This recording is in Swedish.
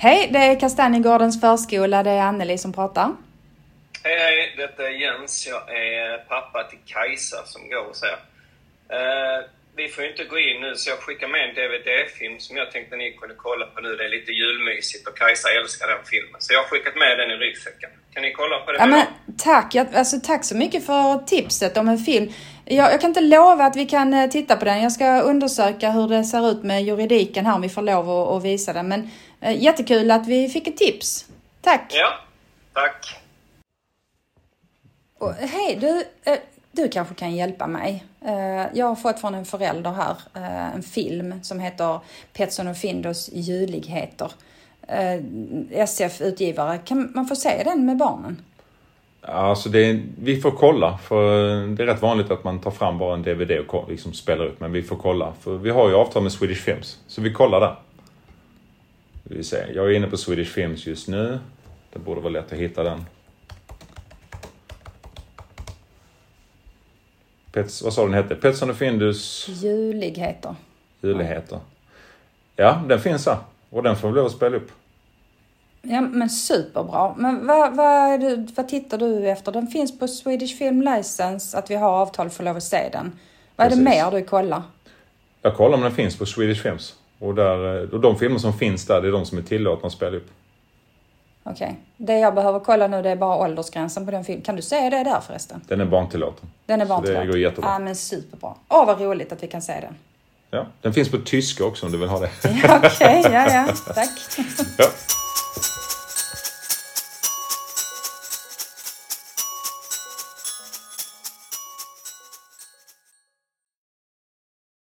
Hej, det är Kastanjegårdens förskola. Det är Anneli som pratar. Hej, hej. Detta är Jens. Jag är pappa till Kajsa som går hos er. Eh, vi får inte gå in nu, så jag skickar med en DVD-film som jag tänkte ni kunde kolla på nu. Det är lite julmysigt och Kajsa älskar den filmen. Så jag har skickat med den i ryggsäcken. Kan ni kolla på den Ja? Tack, jag, alltså, tack så mycket för tipset om en film. Jag, jag kan inte lova att vi kan eh, titta på den. Jag ska undersöka hur det ser ut med juridiken här om vi får lov att, att visa den. Men eh, jättekul att vi fick ett tips. Tack! Ja, tack. Och, hej, du, eh, du kanske kan hjälpa mig. Eh, jag har fått från en förälder här eh, en film som heter Petson och Findus juligheter. Eh, SF-utgivare. Kan man få se den med barnen? Alltså det vi får kolla, för det är rätt vanligt att man tar fram bara en DVD och liksom spelar upp, men vi får kolla. För vi har ju avtal med Swedish Films, så vi kollar där. Vi ser. Jag är inne på Swedish Films just nu. Det borde vara lätt att hitta den. Pets, vad sa den hette? Petson och Findus Juligheter. juligheter. Ja, den finns här. Och den får vi lov att spela upp. Ja, men superbra. Men vad, vad, det, vad tittar du efter? Den finns på Swedish Film License, att vi har avtal för lov att se den. Vad är det Precis. mer du kollar? Jag kollar om den finns på Swedish Films. Och, där, och de filmer som finns där, det är de som är tillåtna att spela upp. Okej. Det jag behöver kolla nu det är bara åldersgränsen på den filmen. Kan du säga det där förresten? Den är barntillåten. Den är Så bara det går jättebra. Ja, men superbra. Åh, vad roligt att vi kan se den. Ja, den finns på tyska också om du vill ha det. Okej, ja, ja. Tack. Ja. you